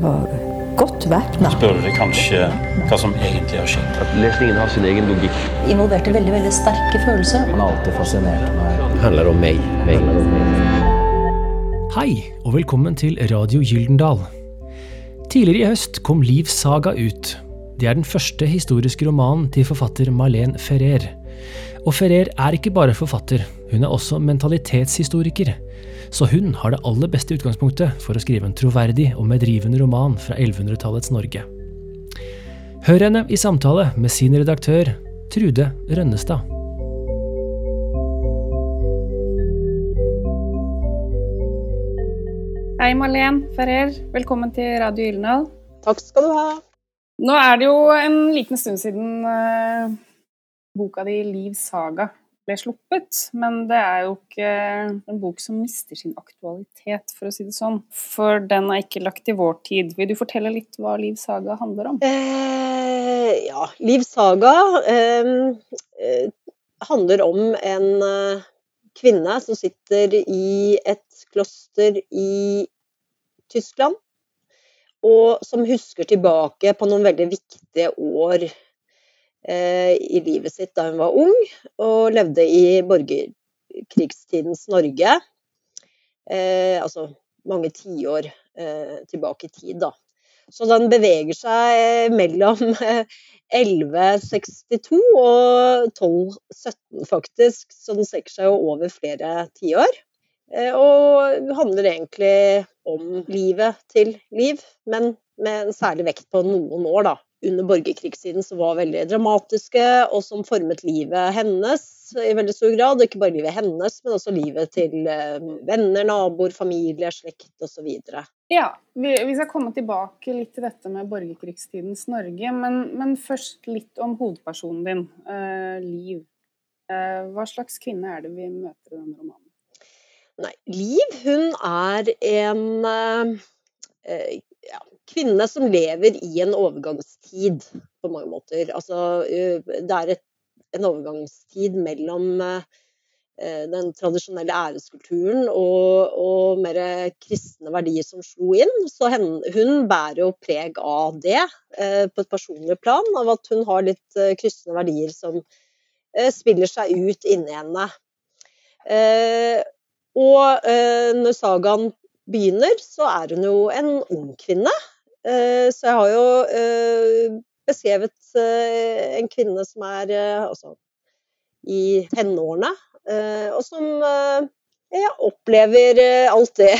var godt væpna. Spør dere kanskje hva som egentlig har skjedd? At lesningen har sin egen logikk. Involverte veldig veldig sterke følelser. Han har alltid fascinert meg. Det handler om meg. meg. Hei, og velkommen til Radio Gyldendal. Tidligere i høst kom Liv Saga ut. Det er den første historiske romanen til forfatter Marlene Ferrer. Og Ferrer er ikke bare forfatter, hun er også mentalitetshistoriker. Så hun har det aller beste utgangspunktet for å skrive en troverdig og medrivende roman fra 1100-tallets Norge. Hør henne i samtale med sin redaktør, Trude Rønnestad. Hei, Marlen Ferrer. Velkommen til Radio Gyldendal. Takk skal du ha. Nå er det jo en liten stund siden uh, boka di 'Liv Saga' ble sluppet, men det er jo ikke en bok som mister sin aktualitet, for å si det sånn. For den er ikke lagt i vår tid. Vil du fortelle litt hva Liv Saga handler om? Eh, ja, Liv Saga eh, eh, handler om en eh, kvinne som sitter i et kloster i Tyskland, og som husker tilbake på noen veldig viktige år i livet sitt da hun var ung, og levde i borgerkrigstidens Norge. Eh, altså mange tiår eh, tilbake i tid, da. Så den beveger seg mellom 1162 og 1217, faktisk. Så den strekker seg jo over flere tiår. Og handler egentlig om livet til Liv, men med en særlig vekt på noen år da, under borgerkrigstiden som var veldig dramatiske, og som formet livet hennes i veldig stor grad. Og ikke bare livet hennes, men også livet til venner, naboer, familie, slekt osv. Ja, vi, vi, skal komme tilbake litt til dette med borgerkrigstidens Norge, men, men først litt om hovedpersonen din, uh, Liv. Uh, hva slags kvinne er det vi møter i denne romanen? Nei, Liv hun er en uh, kvinne som lever i en overgangstid på mange måter. Altså, det er et, en overgangstid mellom den tradisjonelle æreskulturen og, og mer kristne verdier som slo inn. Så hen, hun bærer jo preg av det eh, på et personlig plan, av at hun har litt eh, kristne verdier som eh, spiller seg ut inni henne. og når sagaen begynner, så er hun jo en ung kvinne. Så jeg har jo beskrevet en kvinne som er altså, i tenårene, og som jeg opplever alt det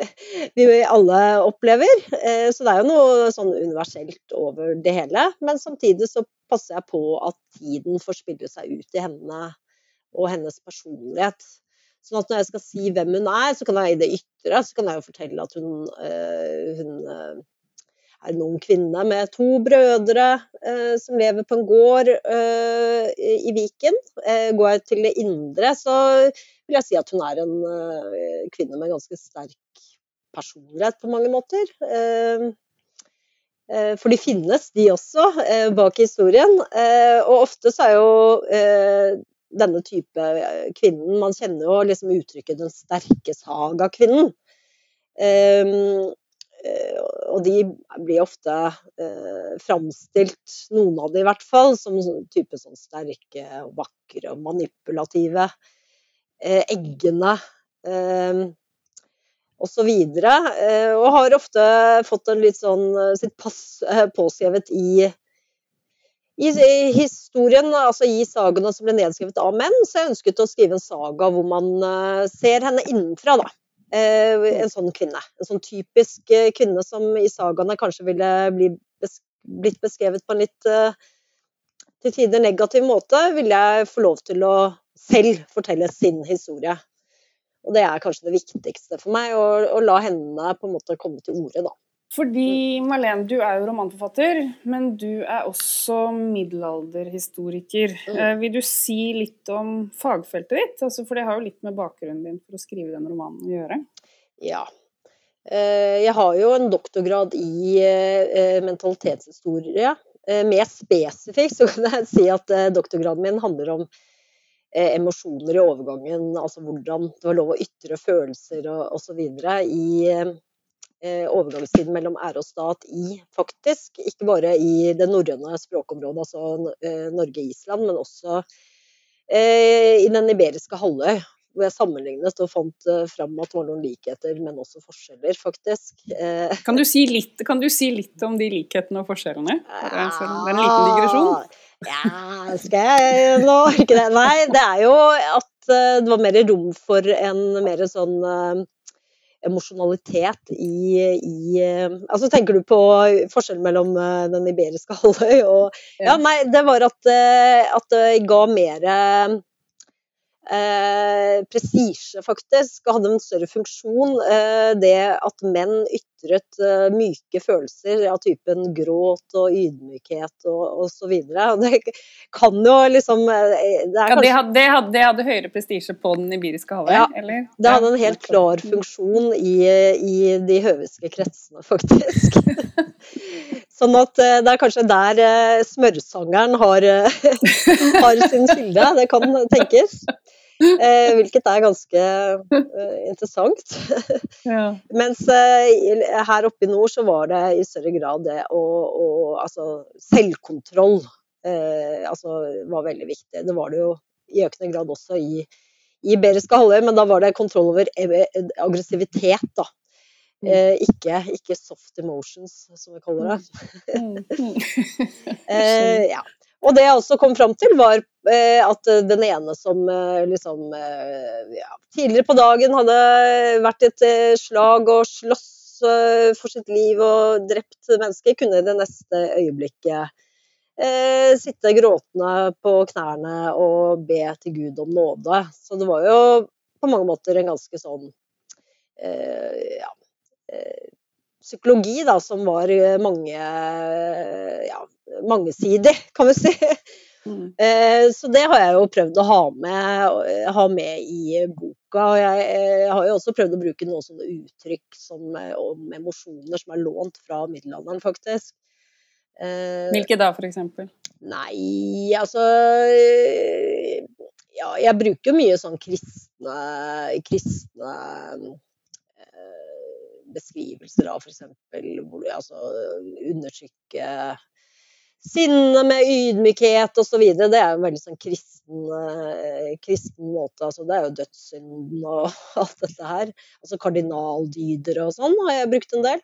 vi alle opplever. Så det er jo noe sånn universelt over det hele. Men samtidig så passer jeg på at tiden får spille seg ut i henne og hennes personlighet. Sånn at når jeg skal si hvem hun er, så kan jeg i det ytre så kan jeg jo fortelle at hun, hun en ung kvinne med to brødre eh, som lever på en gård eh, i Viken. Eh, går jeg til det indre, så vil jeg si at hun er en kvinne med ganske sterk personlighet på mange måter. For de finnes, de også, bak historien. Og ofte så er jo denne type kvinnen Man kjenner jo liksom uttrykket 'den sterke saga-kvinnen'. Eh, og de blir ofte eh, framstilt, noen av de i hvert fall, som type sånn sterke og vakre og manipulative. Eh, eggene eh, osv. Eh, og har ofte fått sånn eh, sitt pass eh, påskrevet i i, historien, altså i sagaene som ble nedskrevet av menn, så jeg ønsket å skrive en saga hvor man ser henne innenfra, da. Eh, en sånn kvinne. En sånn typisk eh, kvinne som i sagaene kanskje ville bli blitt beskrevet på en litt eh, til tider negativ måte, vil jeg få lov til å selv fortelle sin historie. Og det er kanskje det viktigste for meg, å, å la henne på en måte komme til orde, da. Fordi Marlene, du er jo romanforfatter, men du er også middelalderhistoriker. Mm. Eh, vil du si litt om fagfeltet ditt? Altså, for det har jo litt med bakgrunnen din for å skrive den romanen å gjøre. Ja. Eh, jeg har jo en doktorgrad i eh, mentalitetshistorie. Mer spesifikt så kan jeg si at doktorgraden min handler om emosjoner i overgangen, altså hvordan det var lov å ytre følelser og osv. i overgangstiden mellom ære og stat i, faktisk, ikke bare i det norrøne språkområdet, altså Norge Norge-Island, men også eh, i den iberiske halvøy. Hvor jeg sammenlignet og fant fram at det var noen likheter, men også forskjeller, faktisk. Eh, Kan du, si litt, kan du si litt om de likhetene og forskjellene? Det er en sånn- det er en liten digresjon. Ja, skal jeg nå ikke det? Nei, det er jo at eh, det var mer rom for en mer sånn eh, emosjonalitet i, i eh, Altså tenker du på forskjellen mellom eh, den iberiske halvøy og Ja, nei, det var at, eh, at det ga mer eh, prestisje, faktisk, hadde en større funksjon. Eh, det at menn ytret eh, myke følelser av typen gråt og ydmykhet og, osv. Det kan jo liksom eh, Det Ja, det, kanskje hadde, det, hadde, det hadde høyere prestisje på den ibiriske halvøy, Ja, eller? Det hadde en helt klar funksjon i, i de høviske kretsene, faktisk. Sånn at eh, det er kanskje der smørsangeren har, har sin kilde, det kan tenkes. Eh, hvilket er ganske eh, interessant. Ja. Mens eh, her oppe i nord så var det i større grad det å, å Altså selvkontroll eh, altså, var veldig viktig. Det var det jo i økende grad også i, i Iberiske halvøy, men da var det kontroll over aggressivitet, da. Eh, ikke, ikke soft emotions, som vi kaller det. Mm, mm. Eh, ja. Og det jeg også kom fram til, var eh, at den ene som eh, liksom eh, ja, tidligere på dagen hadde vært i et eh, slag og slåss eh, for sitt liv og drept mennesker, kunne i det neste øyeblikket eh, sitte gråtende på knærne og be til Gud om nåde. Så det var jo på mange måter en ganske sånn eh, ja, eh, psykologi da, som var eh, mange, ja, mangesidig, kan vi si. Mm. Eh, Så det har jeg jo prøvd å ha med, ha med i boka. Og jeg eh, har jo også prøvd å bruke noen sånne uttrykk som, eh, om emosjoner som er lånt fra middelalderen, faktisk. Eh, Hvilke da, eksempel? Nei, altså eh, Ja, jeg bruker mye sånn kristne, kristne eh, beskrivelser av f.eks. altså undertrykke sinne med ydmykhet osv. Det er en veldig sånn kristen, eh, kristen måte. Altså, det er jo dødssynden og alt dette her. Altså kardinaldyder og sånn har jeg brukt en del.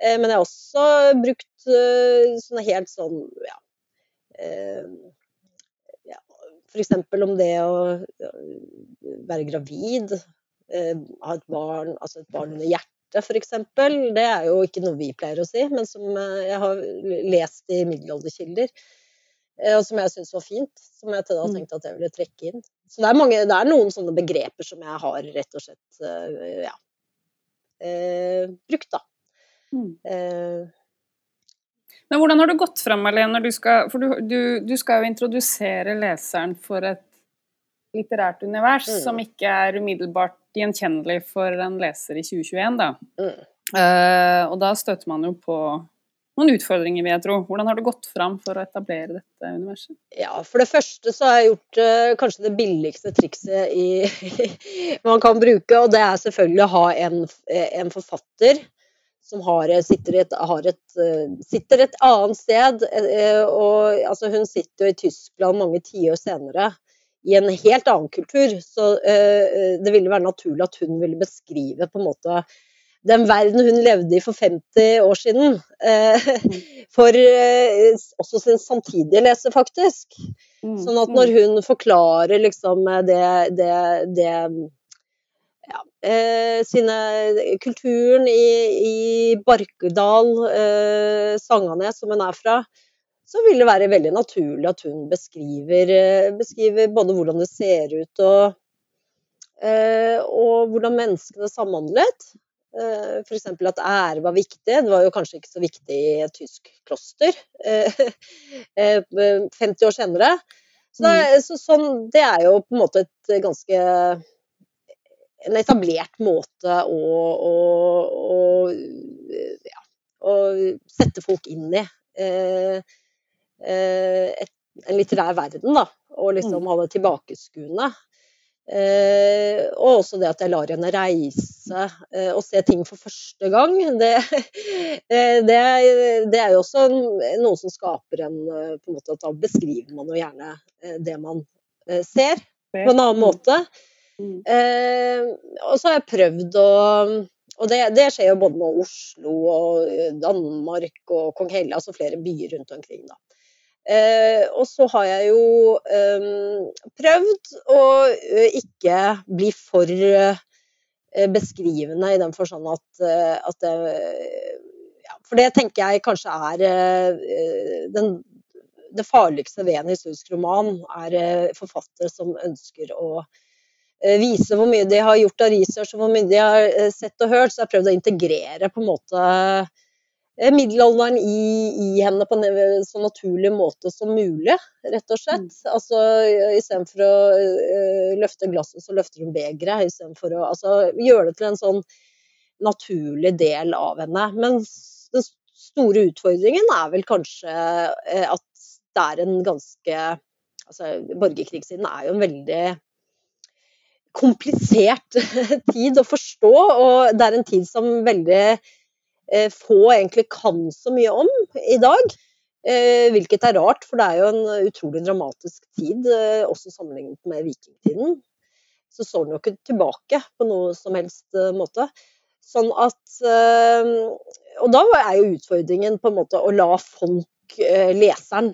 Eh, men jeg har også brukt eh, sånne helt sånn ja, eh, ja, F.eks. om det å være gravid, ha et barn, altså et barn under hjertet f.eks. Det er jo ikke noe vi pleier å si, men som eh, jeg har lest i middelalderkilder. eh, Og som jeg syns var fint, som jeg til da Mm. tenkte at jeg ville trekke inn. Så det er, mange, det er noen sånne begreper som jeg har rett og slett eh, ja, brukt, da. Mm. Eh, Men hvordan har du gått fram, Malene, når du skal For du, du, du skal jo introdusere leseren for et litterært univers Mm. som ikke er umiddelbart gjenkjennelig for en leser i 2021, da. mm. Uh, og da støter man jo på noen utfordringer, vil jeg tro. Hvordan har du gått fram for å etablere dette universet? Ja, for det første så har jeg gjort uh, kanskje det billigste trikset i, man kan bruke, og det er selvfølgelig å ha en, en forfatter som har, sitter, et, har et, uh, sitter et annet sted. Uh, og, altså, hun sitter jo i Tyskland mange tiår senere i en helt annen kultur, så eh, det ville være naturlig at hun ville beskrive på en måte den verden hun levde i for 50 år siden, eh, for eh, også sin samtidige leser, faktisk. Mm. Sånn at når hun forklarer liksom det, det, det ja, eh, sine Kulturen i, i Barkedal, eh, Sanganes, som hun er fra, så vil det være veldig naturlig at hun beskriver, eh, beskriver både hvordan det ser ut og, eh, og hvordan menneskene samhandlet. Eh, F.eks. at ære var viktig. Det var jo kanskje ikke så viktig i et tysk kloster eh, eh, 50 år senere. Så, det, er- så sånn, det er jo på en måte et ganske en etablert måte å, å, å, ja, å sette folk inn i. Eh, et, en litterær verden, da. og liksom ha det tilbakeskuende. Eh, og også det at jeg lar henne reise eh, og se ting for første gang. Det, eh, det, det er jo også noe som skaper en eh, på en måte at Da beskriver man jo gjerne eh, det man eh, ser, på en annen måte. Mm. og så har jeg prøvd å Og det, det skjer jo både med Oslo og Danmark og Kong Helle, altså flere byer rundt omkring. da. Eh, og så har jeg jo eh, prøvd å eh, ikke bli for eh, beskrivende i den forstand at, eh, at det, ja, For det tenker jeg kanskje er den, det farligste ved en historisk roman, er forfattere som ønsker å vise hvor mye de har gjort av research og hvor mye de har sett og hørt. Så jeg har prøvd å integrere på en måte middelalderen i, i, henne på en så naturlig måte som mulig, rett og slett. Mm. Altså istedenfor å uh, løfte glasset, så løfter hun begeret. Istedenfor å altså, gjøre det til en sånn naturlig del av henne. Men den store utfordringen er vel kanskje uh, at det er en ganske Altså borgerkrigssiden er jo en veldig komplisert tid å forstå, og det er en tid som veldig Eh, få egentlig kan så mye om i dag. Eh, hvilket er rart, for det er jo en utrolig dramatisk tid, eh, også sammenlignet med vikingtiden. Så står den jo ikke tilbake på noe som helst måte. Sånn at Og da er jo utfordringen på en måte å la folk, leseren,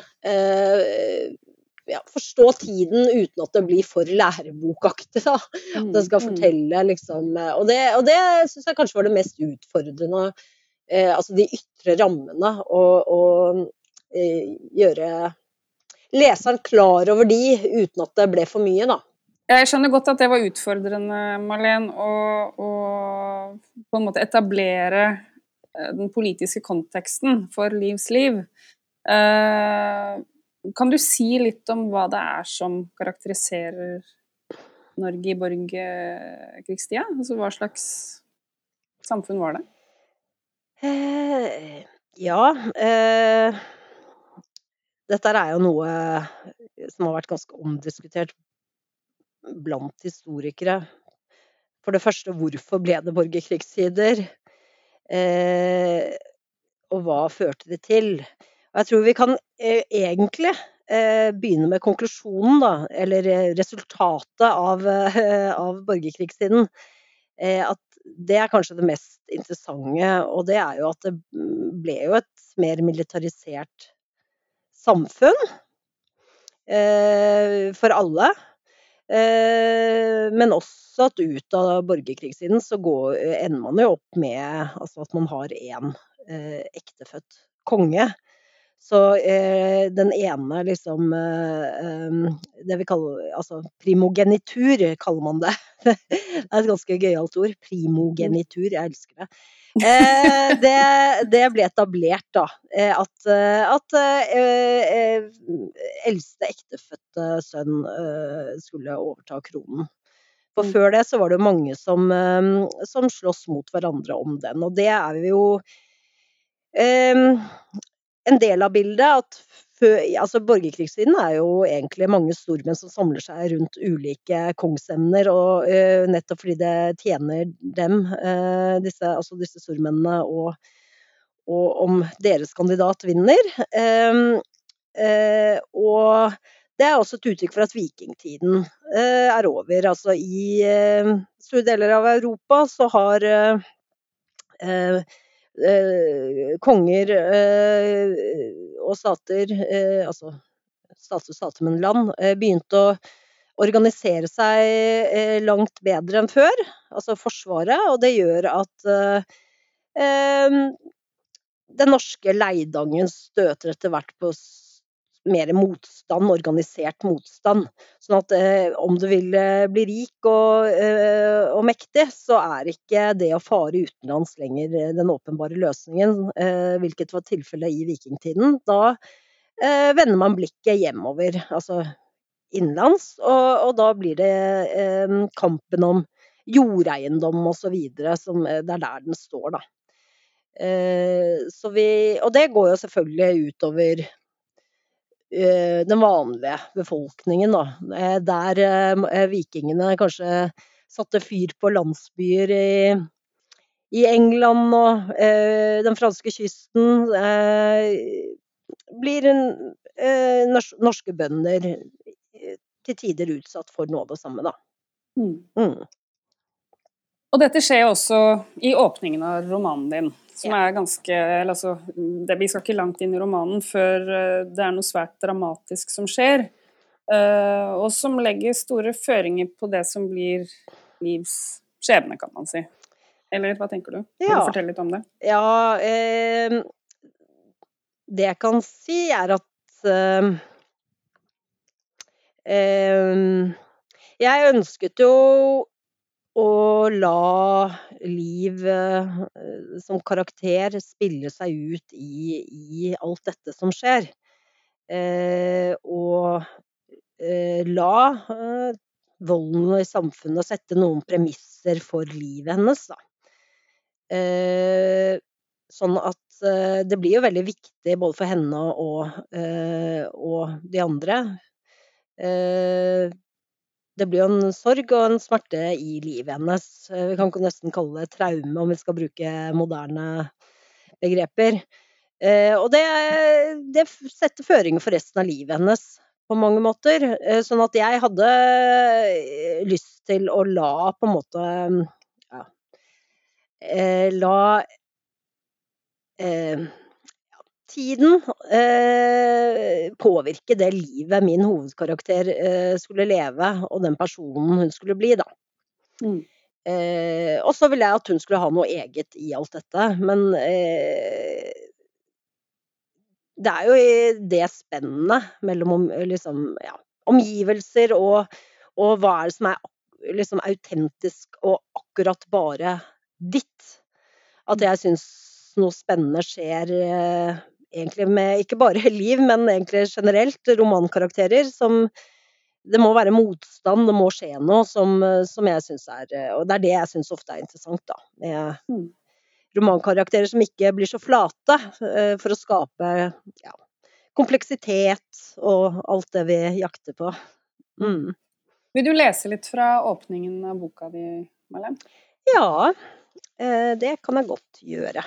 ja, forstå tiden uten at det blir for lærebokaktig. Da. At det skal mm, mm. fortelle liksom Og det, og det syns jeg kanskje var det mest utfordrende eh, altså de ytre rammene, og, og eh, gjøre leseren klar over de uten at det ble for mye, da. Jeg skjønner godt at det var utfordrende, Marlen, å, å på en måte etablere eh, den politiske konteksten for Livs liv. Eh, kan du si litt om hva det er som karakteriserer Norge i borgerkrigstida? Altså hva slags samfunn var det? Eh, ja, eh, dette er jo noe som har vært ganske omdiskutert blant historikere. For det første, hvorfor ble det borgerkrigstider? Eh, og hva førte det til? Og jeg tror vi kan eh, egentlig eh, begynne med konklusjonen, da, eller eh, resultatet av, av borgerkrigstiden. at det er kanskje det mest interessante, og det er jo at det ble jo et mer militarisert samfunn eh, for alle. Eh, men også at ut av borgerkrigssiden så går, ender man jo opp med altså at man har én eh, ektefødt konge. Så eh, den ene liksom eh, Det vi kaller altså primogenitur, kaller man det. det er et ganske gøyalt ord. Primogenitur. Jeg elsker det. Eh, det, det, ble etablert, da. Eh, at, eh, at eh, eldste ektefødte sønn skulle overta kronen. For mm. før det så var det mange som, som sloss mot hverandre om den, og det er vi jo en del av bildet at altså Borgerkrigstiden er jo egentlig mange stormenn som samler seg rundt ulike kongsemner, og uh, nettopp fordi det tjener dem, uh, disse, altså disse stormennene, og, og, om deres kandidat vinner. Uh, og det er også et uttrykk for at vikingtiden er over. Altså i store deler av Europa så har konger eh, og stater, eh, altså stater og stater, men land, eh, begynte å organisere seg eh, langt bedre enn før, altså Forsvaret, og det gjør at eh, den norske leidangen støter etter hvert på mer motstand, organisert motstand. Sånn at eh, om du vil eh, bli rik og, eh, og, mektig, så er ikke det å fare utenlands lenger eh, den åpenbare løsningen, eh, hvilket var tilfellet i vikingtiden. Da eh, vender man blikket hjemover, altså innenlands, og, og da blir det kampen om jordeiendom osv. Det er der den står, da. Vi, og det går jo selvfølgelig utover den vanlige befolkningen, da. Eh, Der eh, vikingene kanskje satte fyr på landsbyer i, i England og eh, den franske kysten, eh, blir en, eh, norske bønder eh, til tider utsatt for noe av det samme, da. Mm. Og dette skjer jo også i åpningen av romanen din, som er ganske altså, det, Vi skal ikke langt inn i romanen før eh, det er noe svært dramatisk som skjer, Uh, og som legger store føringer på det som blir Livs skjebne, kan man si. Eller hva tenker du? Kan Ja. du fortelle litt om det? Ja, eh, det jeg kan si er at eh, eh, Jeg ønsket jo å la Liv eh, som karakter spille seg ut i, i alt dette som skjer. Eh, og eh, la eh, volden i samfunnet sette noen premisser for livet hennes, da. Eh, sånn at eh, det blir jo veldig viktig både for henne og, og de andre. Eh, det blir jo en sorg og en smerte i livet hennes. Eh, Vi kan nesten kalle det traume, om vi skal bruke moderne begreper. Eh, og det, det setter føringer for resten av livet hennes på mange måter. Eh, sånn at jeg hadde lyst til å la på en måte ja, La eh, tiden eh, påvirke det livet min hovedkarakter eh, skulle leve, og den personen hun skulle bli, da. Mm. Eh, og så ville jeg at hun skulle ha noe eget i alt dette, men eh, det er jo i det spennet mellom liksom, ja, omgivelser og, og hva er det som er liksom autentisk og akkurat bare ditt. At jeg syns noe spennende skjer eh, egentlig med ikke bare liv, men egentlig generelt romankarakterer som det må være motstand, det må skje noe som, som jeg syns er Og det er det jeg syns ofte er interessant, da. Med Mm. romankarakterer som ikke blir så flate, eh, for å skape ja, kompleksitet og alt det vi jakter på. Mm. Vil du lese litt fra åpningen av boka di, Marlene? Ja, eh, det kan jeg godt gjøre.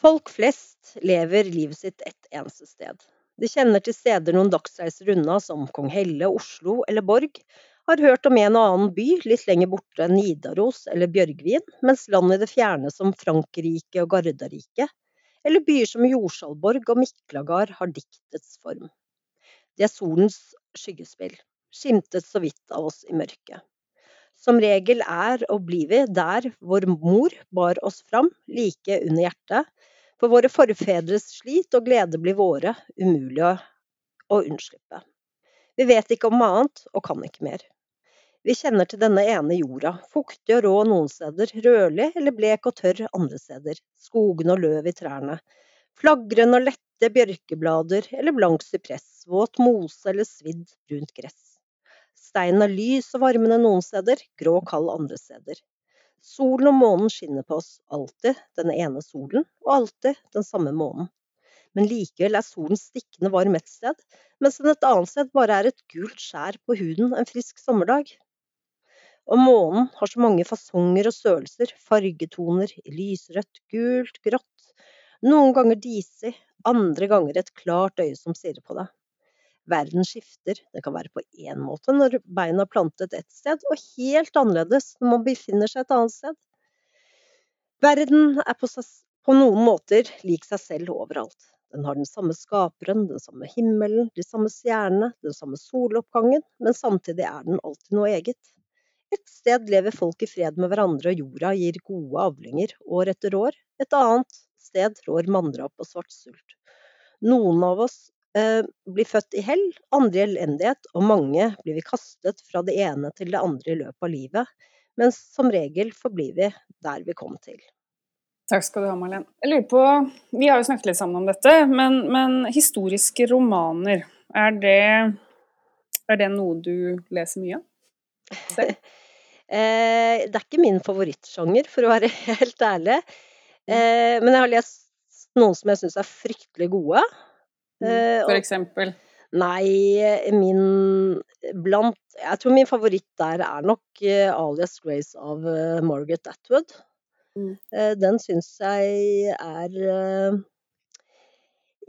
Folk flest lever livet sitt ett eneste sted. De kjenner til steder noen dagsreiser unna, som Kong Helle, Oslo eller Borg, har hørt om en og annen by litt lenger borte, enn Nidaros eller Bjørgvin, mens land i det fjerne som Frankrike og Gardarike, eller byer som Jorsalborg og Miklagard har diktets form. Det er solens skyggespill, skimtet så vidt av oss i mørket. Som regel er og blir vi der vår mor bar oss fram, like under hjertet, for våre forfedres slit og glede blir våre, umulig å, unnslippe. Vi vet ikke om annet, og kan ikke mer. Vi kjenner til denne ene jorda, fuktig og rå noen steder, rødlig eller blek og tørr andre steder, skogene og løv i trærne, flagrende og lette bjørkeblader eller blank sypress, våt mose eller svidd brunt gress. Steinen er lys og varmende noen steder, grå og kald andre steder. Solen og månen skinner på oss, alltid den ene solen, og alltid den samme månen. Men likevel er solen stikkende varm et sted, mens den et annet sted bare er et gult skjær på huden en frisk sommerdag. Og månen har så mange fasonger og størrelser, fargetoner i lysrødt, gult, grått, noen ganger disig, andre ganger et klart øye som stirrer på deg. Verden skifter, det kan være på én måte når beina er plantet ett sted, og helt annerledes når man befinner seg et annet sted. Verden er på, seg, på noen måter lik seg selv overalt. Den har den samme skaperen, den samme himmelen, de samme stjernene, den samme soloppgangen, men samtidig er den alltid noe eget. Et sted lever folk i fred med hverandre, og jorda gir gode avlinger år etter år. Et annet sted rår manndrap og svartsult. Noen av oss blir født i hell, andre i elendighet, og mange blir vi kastet fra det ene til det andre i løpet av livet, men som regel forblir vi der vi kom til. Takk skal du ha, Marlene. Jeg lurer på, Vi har jo snakket litt sammen om dette, men, men historiske romaner, er det, er det noe du leser mye av? Eh, det er ikke min favorittsjanger, for å være helt ærlig. Eh, men jeg har lest noen som jeg syns er fryktelig gode. Eh, For eksempel? Nei, min blant Jeg tror min favoritt der er nok eh, 'Alias Grace' av eh, Margaret Atwood. Mm. Den syns jeg er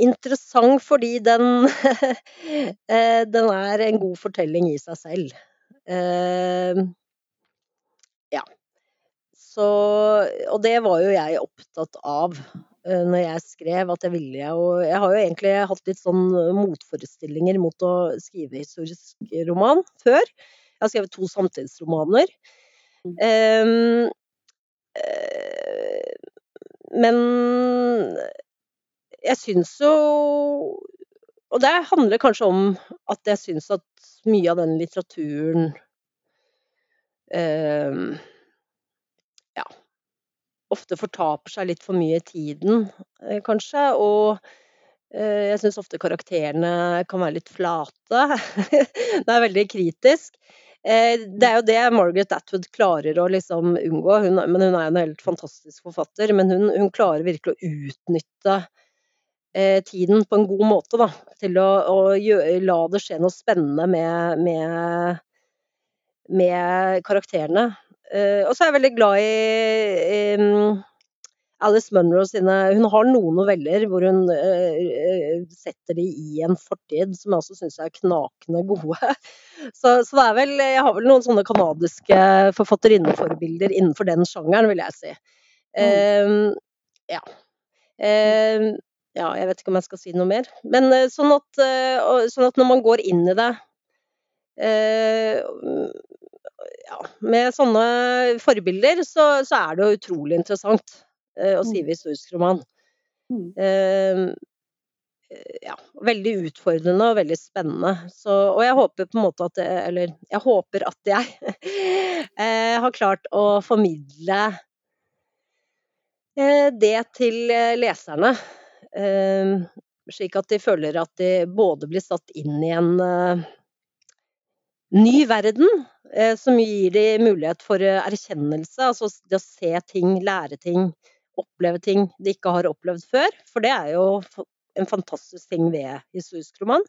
interessant fordi den Den er en god fortelling i seg selv. Ja. Så Og det var jo jeg opptatt av når jeg skrev, at jeg ville jo jeg har jo egentlig hatt litt sånn motforestillinger mot å skrive historisk roman før. Jeg har skrevet to samtidsromaner. Mm. Eh, men jeg syns jo Og det handler kanskje om at jeg syns at mye av den litteraturen ofte fortaper seg litt for mye i tiden, eh, kanskje. Og eh, jeg syns ofte karakterene kan være litt flate. det er veldig kritisk. Eh, det er jo det Margaret Atwood klarer å liksom unngå. Hun, men hun er en helt fantastisk forfatter. Men hun, hun klarer virkelig å utnytte tiden på en god måte, da. Til å, å gjøre, la det skje noe spennende med, med, med karakterene. Eh, og så er jeg veldig glad i, em, Alice Munro sine Hun har noen noveller hvor hun eh, eh, setter de i en fortid som jeg også syns er knakende gode. Så, så det er vel Jeg har vel noen sånne kanadiske forfatterinneforbilder innenfor den sjangeren, vil jeg si. Mm. ja. Em, ja, jeg vet ikke om jeg skal si noe mer. Men sånn at, sånn at når man går inn i det eh, ja, med sånne forbilder, så, så er det jo utrolig interessant eh, å Mm. skrive historisk roman. Mm. Eh, ja, veldig utfordrende og veldig spennende. Så, og jeg håper på en måte at jeg, Eller jeg håper at jeg eh, har klart å formidle eh, det til eh, leserne. Eh, slik at de føler at de både blir satt inn i en eh, ny verden, eh, som gir de mulighet for eh, erkjennelse. Altså det å se ting, lære ting, oppleve ting de ikke har opplevd før. For det er jo en fantastisk ting ved historisk roman.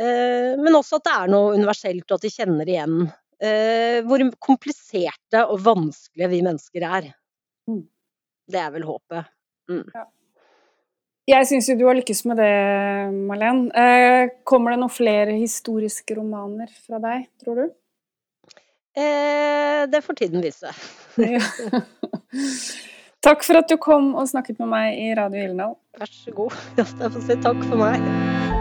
Eh, Men også at det er noe universelt, og at de kjenner igjen hvor kompliserte og vanskelige vi mennesker er. Mm. Det er vel håpet. Jeg syns jo du har lykkes med det, Malene. Eh, kommer det noen flere historiske romaner fra deg, tror du? Eh, Det får tiden vise. Ja. Takk for at du kom og snakket med meg i Radio Gyldendal. Vær så god. Jeg får si takk for meg.